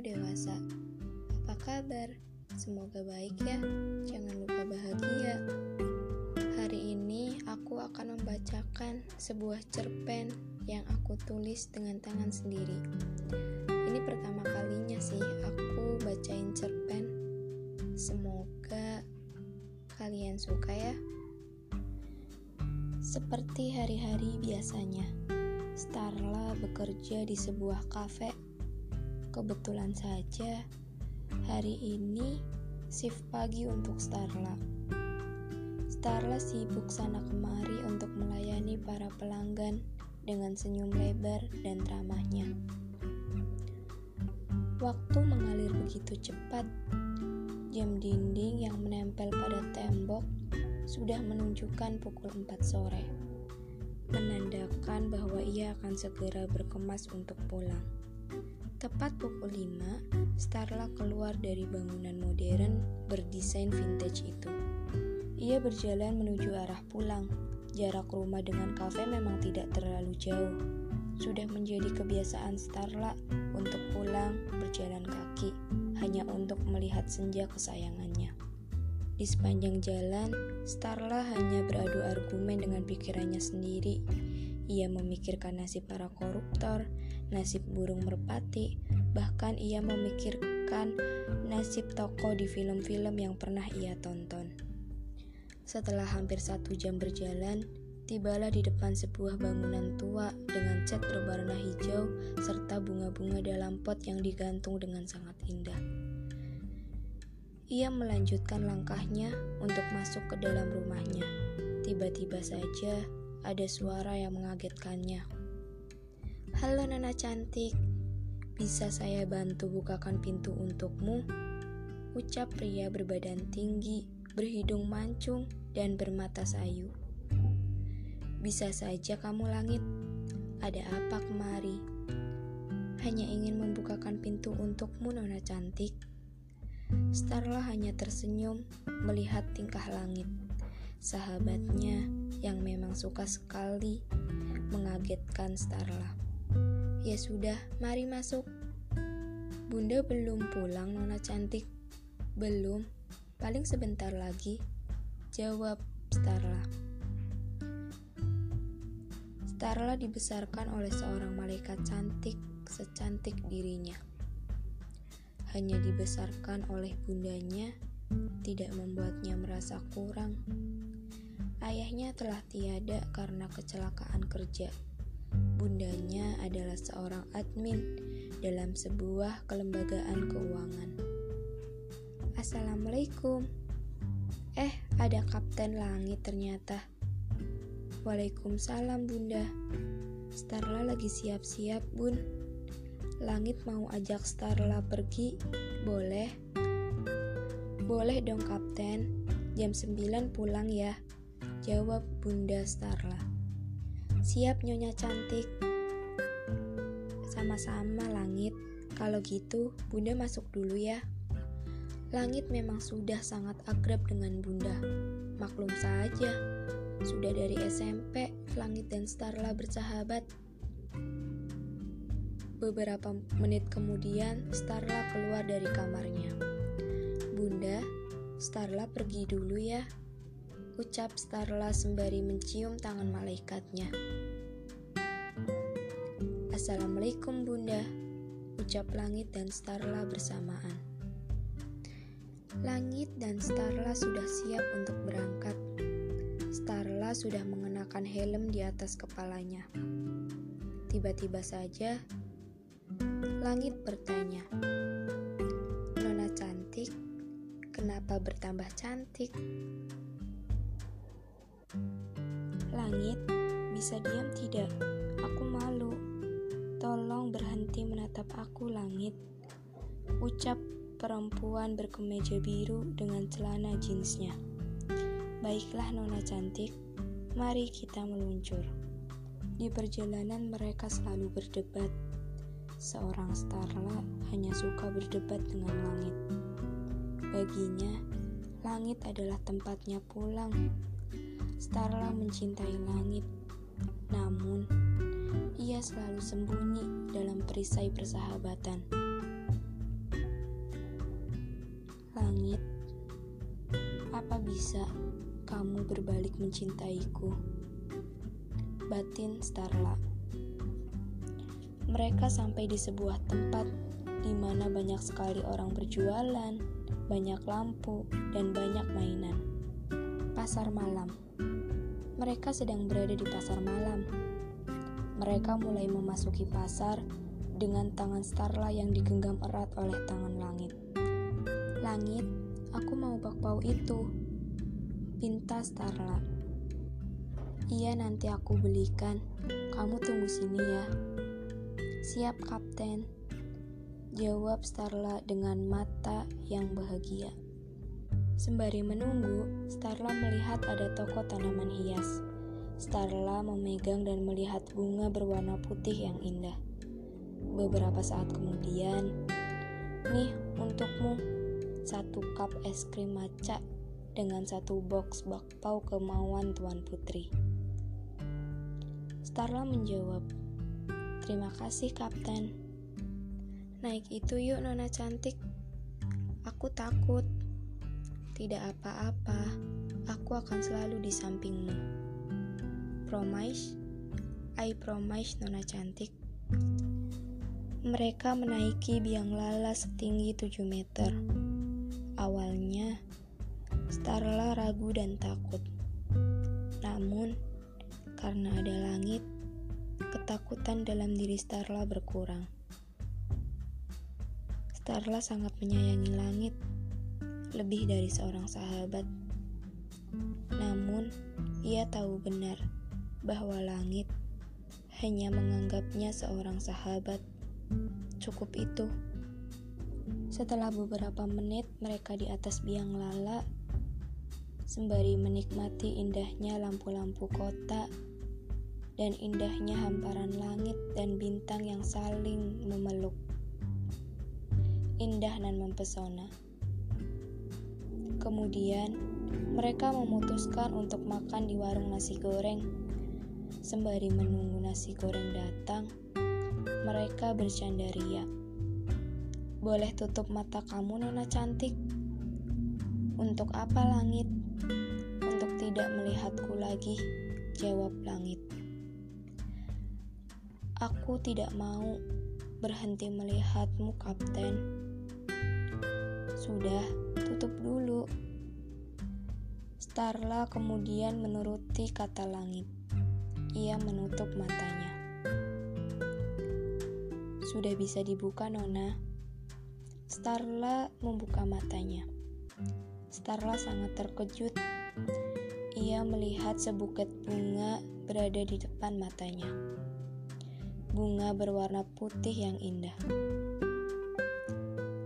dewasa. Apa kabar? Semoga baik ya. Jangan lupa bahagia. Hari ini aku akan membacakan sebuah cerpen yang aku tulis dengan tangan sendiri. Ini pertama kalinya sih aku bacain cerpen. Semoga kalian suka ya. Seperti hari-hari biasanya, Starla bekerja di sebuah kafe. Kebetulan saja, hari ini shift pagi untuk Starla. Starla sibuk sana kemari untuk melayani para pelanggan dengan senyum lebar dan ramahnya. Waktu mengalir begitu cepat. Jam dinding yang menempel pada tembok sudah menunjukkan pukul 4 sore, menandakan bahwa ia akan segera berkemas untuk pulang. Tepat pukul 5, Starla keluar dari bangunan modern berdesain vintage itu. Ia berjalan menuju arah pulang. Jarak rumah dengan kafe memang tidak terlalu jauh. Sudah menjadi kebiasaan Starla untuk pulang berjalan kaki hanya untuk melihat senja kesayangannya. Di sepanjang jalan, Starla hanya beradu argumen dengan pikirannya sendiri. Ia memikirkan nasib para koruptor, nasib burung merpati, bahkan ia memikirkan nasib tokoh di film-film yang pernah ia tonton. Setelah hampir satu jam berjalan, tibalah di depan sebuah bangunan tua dengan cat berwarna hijau serta bunga-bunga dalam pot yang digantung dengan sangat indah. Ia melanjutkan langkahnya untuk masuk ke dalam rumahnya. Tiba-tiba saja ada suara yang mengagetkannya. Halo Nana cantik, bisa saya bantu bukakan pintu untukmu? Ucap pria berbadan tinggi, berhidung mancung, dan bermata sayu. Bisa saja kamu langit, ada apa kemari? Hanya ingin membukakan pintu untukmu, Nona cantik. Starla hanya tersenyum melihat tingkah langit. Sahabatnya yang memang suka sekali mengagetkan Starla. Ya sudah, mari masuk. Bunda belum pulang, Nona cantik. Belum, paling sebentar lagi. Jawab Starla. Starla dibesarkan oleh seorang malaikat cantik secantik dirinya hanya dibesarkan oleh bundanya tidak membuatnya merasa kurang. Ayahnya telah tiada karena kecelakaan kerja. Bundanya adalah seorang admin dalam sebuah kelembagaan keuangan. Assalamualaikum. Eh, ada Kapten Langit ternyata. Waalaikumsalam, Bunda. Starla lagi siap-siap, Bun. Langit mau ajak Starla pergi, boleh? Boleh dong kapten, jam 9 pulang ya, jawab Bunda Starla. Siap nyonya cantik. Sama-sama Langit, kalau gitu Bunda masuk dulu ya. Langit memang sudah sangat akrab dengan Bunda. Maklum saja, sudah dari SMP, Langit dan Starla bersahabat. Beberapa menit kemudian, Starla keluar dari kamarnya. Bunda, Starla pergi dulu ya, ucap Starla sembari mencium tangan malaikatnya. Assalamualaikum Bunda, ucap Langit dan Starla bersamaan. Langit dan Starla sudah siap untuk berangkat. Starla sudah mengenakan helm di atas kepalanya. Tiba-tiba saja Langit bertanya, Nona cantik, kenapa bertambah cantik? Langit, bisa diam tidak? Aku malu. Tolong berhenti menatap aku, langit. Ucap perempuan berkemeja biru dengan celana jeansnya. Baiklah Nona cantik, mari kita meluncur. Di perjalanan mereka selalu berdebat seorang Starla hanya suka berdebat dengan langit. Baginya, langit adalah tempatnya pulang. Starla mencintai langit, namun ia selalu sembunyi dalam perisai persahabatan. Langit, apa bisa kamu berbalik mencintaiku? Batin Starla. Mereka sampai di sebuah tempat di mana banyak sekali orang berjualan, banyak lampu, dan banyak mainan. Pasar malam. Mereka sedang berada di pasar malam. Mereka mulai memasuki pasar dengan tangan Starla yang digenggam erat oleh tangan langit. Langit, aku mau bakpao itu. Pinta Starla. Iya nanti aku belikan. Kamu tunggu sini ya. Siap, Kapten. Jawab Starla dengan mata yang bahagia. Sembari menunggu, Starla melihat ada toko tanaman hias. Starla memegang dan melihat bunga berwarna putih yang indah. Beberapa saat kemudian, nih untukmu satu cup es krim maca dengan satu box bakpao kemauan Tuan Putri. Starla menjawab, Terima kasih, Kapten. Naik itu yuk nona cantik. Aku takut. Tidak apa-apa, aku akan selalu di sampingmu. Promise? I promise nona cantik. Mereka menaiki biang lala setinggi 7 meter. Awalnya, Starla ragu dan takut. Namun, karena ada langit, ketakutan dalam diri Starla berkurang. Starla sangat menyayangi langit, lebih dari seorang sahabat. Namun, ia tahu benar bahwa langit hanya menganggapnya seorang sahabat. Cukup itu. Setelah beberapa menit mereka di atas biang lala, sembari menikmati indahnya lampu-lampu kota dan indahnya hamparan langit dan bintang yang saling memeluk indah dan mempesona. Kemudian, mereka memutuskan untuk makan di warung nasi goreng. Sembari menunggu nasi goreng datang, mereka bercanda ria. Boleh tutup mata kamu, Nona cantik. Untuk apa langit? Untuk tidak melihatku lagi, jawab langit. Aku tidak mau berhenti melihatmu, Kapten. Sudah, tutup dulu. Starla kemudian menuruti kata langit. Ia menutup matanya. Sudah bisa dibuka, Nona. Starla membuka matanya. Starla sangat terkejut. Ia melihat sebuket bunga berada di depan matanya. Bunga berwarna putih yang indah.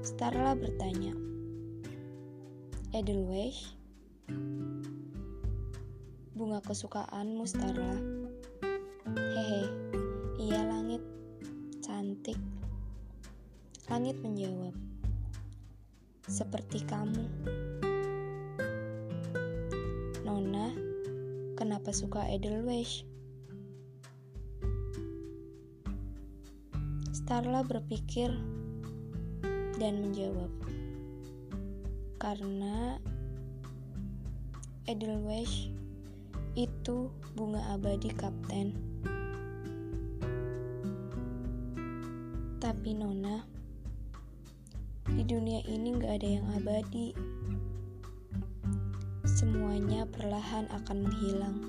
Starla bertanya, Edelweiss? Bunga kesukaanmu, Starla. Hehe, iya langit. Cantik. Langit menjawab, seperti kamu. Nona, kenapa suka Edelweiss? Starla berpikir dan menjawab, "Karena Edelweiss itu bunga abadi kapten." Tapi Nona, di dunia ini gak ada yang abadi. Semuanya perlahan akan menghilang.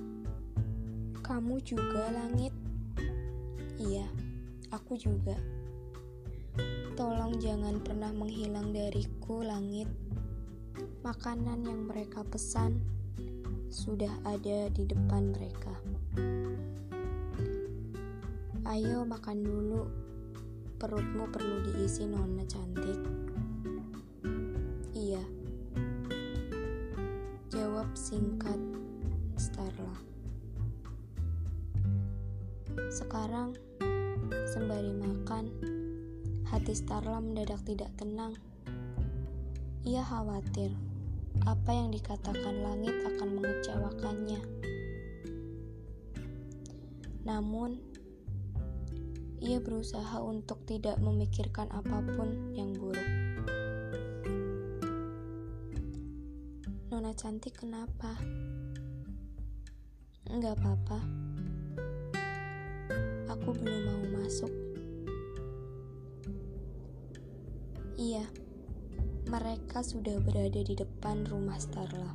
Kamu juga langit? Iya, aku juga. Tolong jangan pernah menghilang dariku, langit. Makanan yang mereka pesan sudah ada di depan mereka. Ayo makan dulu, perutmu perlu diisi nona cantik. Iya, jawab singkat Starla. Sekarang, sembari makan, Hati Starla mendadak tidak tenang. Ia khawatir apa yang dikatakan langit akan mengecewakannya. Namun, Ia berusaha untuk tidak memikirkan apa pun yang buruk. Nona cantik, kenapa? Enggak apa-apa. Aku belum mau masuk. Iya, mereka sudah berada di depan rumah Starla.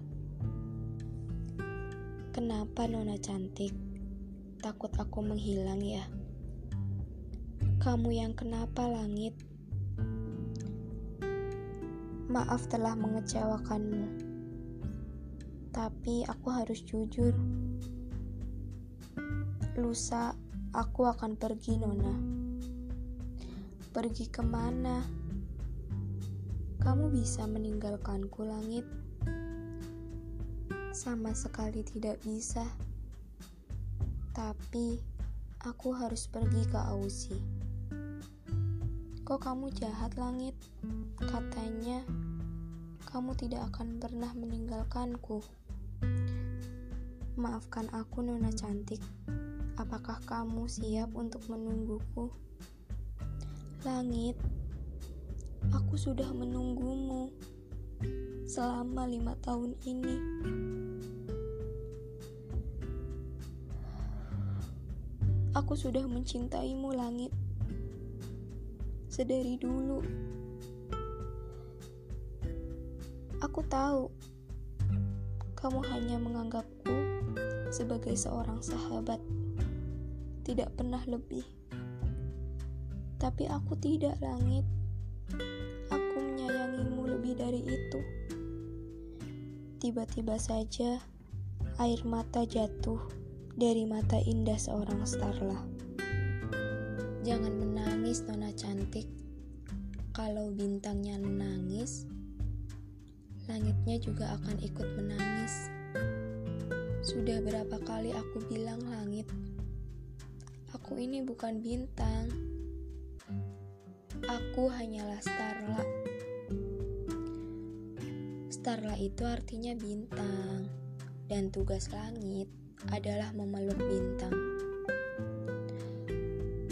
Kenapa Nona cantik? Takut aku menghilang ya? Kamu yang kenapa langit? Maaf telah mengecewakanmu. Tapi aku harus jujur. Lusa aku akan pergi, Nona. Pergi ke mana? Kamu bisa meninggalkanku, langit. Sama sekali tidak bisa, tapi aku harus pergi ke Ausi. Kok kamu jahat, langit? Katanya kamu tidak akan pernah meninggalkanku. Maafkan aku, Nona cantik. Apakah kamu siap untuk menungguku? Langit, Aku sudah menunggumu selama lima tahun ini. Aku sudah mencintaimu, langit, sedari dulu. Aku tahu kamu hanya menganggapku sebagai seorang sahabat, tidak pernah lebih. Tapi aku tidak, langit. Lebih dari itu. Tiba-tiba saja air mata jatuh dari mata indah seorang Starla. Jangan menangis, Nona cantik. Kalau bintangnya menangis, langitnya juga akan ikut menangis. Sudah berapa kali aku bilang langit, aku ini bukan bintang Aku hanyalah Starla. Starla itu artinya bintang, dan tugas langit adalah memeluk bintang.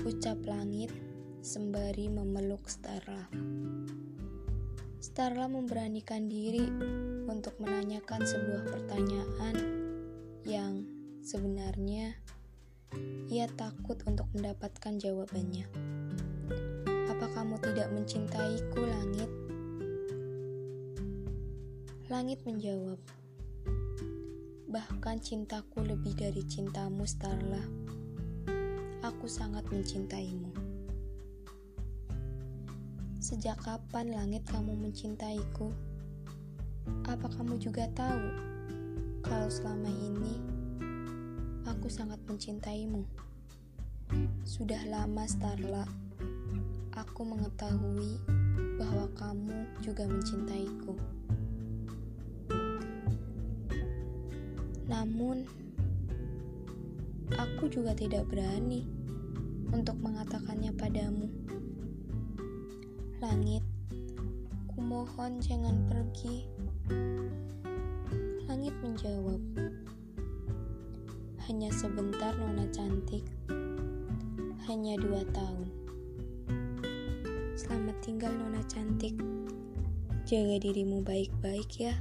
Ucap langit sembari memeluk Starla. Starla memberanikan diri untuk menanyakan sebuah pertanyaan yang sebenarnya ia takut untuk mendapatkan jawabannya. Apa kamu tidak mencintaiku, langit? Langit menjawab, Bahkan cintaku lebih dari cintamu, Starla. Aku sangat mencintaimu. Sejak kapan langit kamu mencintaiku? Apa kamu juga tahu kalau selama ini aku sangat mencintaimu? Sudah lama, Starla aku mengetahui bahwa kamu juga mencintaiku. Namun, aku juga tidak berani untuk mengatakannya padamu. Langit, kumohon jangan pergi. Langit menjawab, hanya sebentar nona cantik, hanya dua tahun. Selamat tinggal Nona cantik. Jaga dirimu baik-baik ya.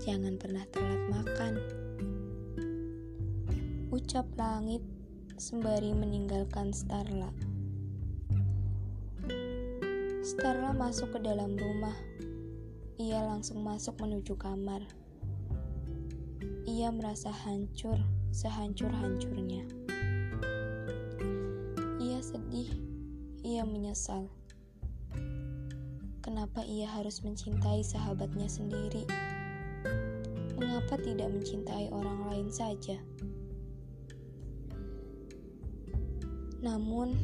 Jangan pernah telat makan. Ucap langit sembari meninggalkan Starla. Starla masuk ke dalam rumah. Ia langsung masuk menuju kamar. Ia merasa hancur, sehancur-hancurnya. Ia sedih ia menyesal. Kenapa ia harus mencintai sahabatnya sendiri? Mengapa tidak mencintai orang lain saja? Namun,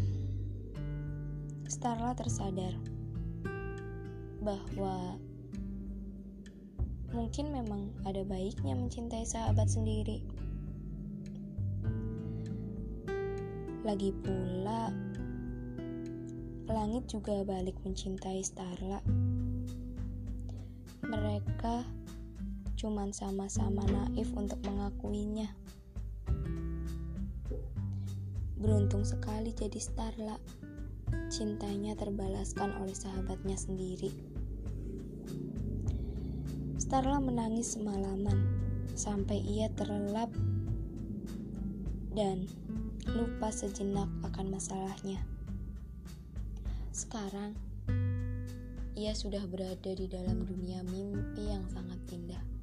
Starla tersadar bahwa mungkin memang ada baiknya mencintai sahabat sendiri. Lagi pula, langit juga balik mencintai Starla. Mereka cuman sama-sama naif untuk mengakuinya. Beruntung sekali jadi Starla. Cintanya terbalaskan oleh sahabatnya sendiri. Starla menangis semalaman sampai ia terlelap dan lupa sejenak akan masalahnya. Sekarang, ia sudah berada di dalam dunia mimpi yang sangat indah.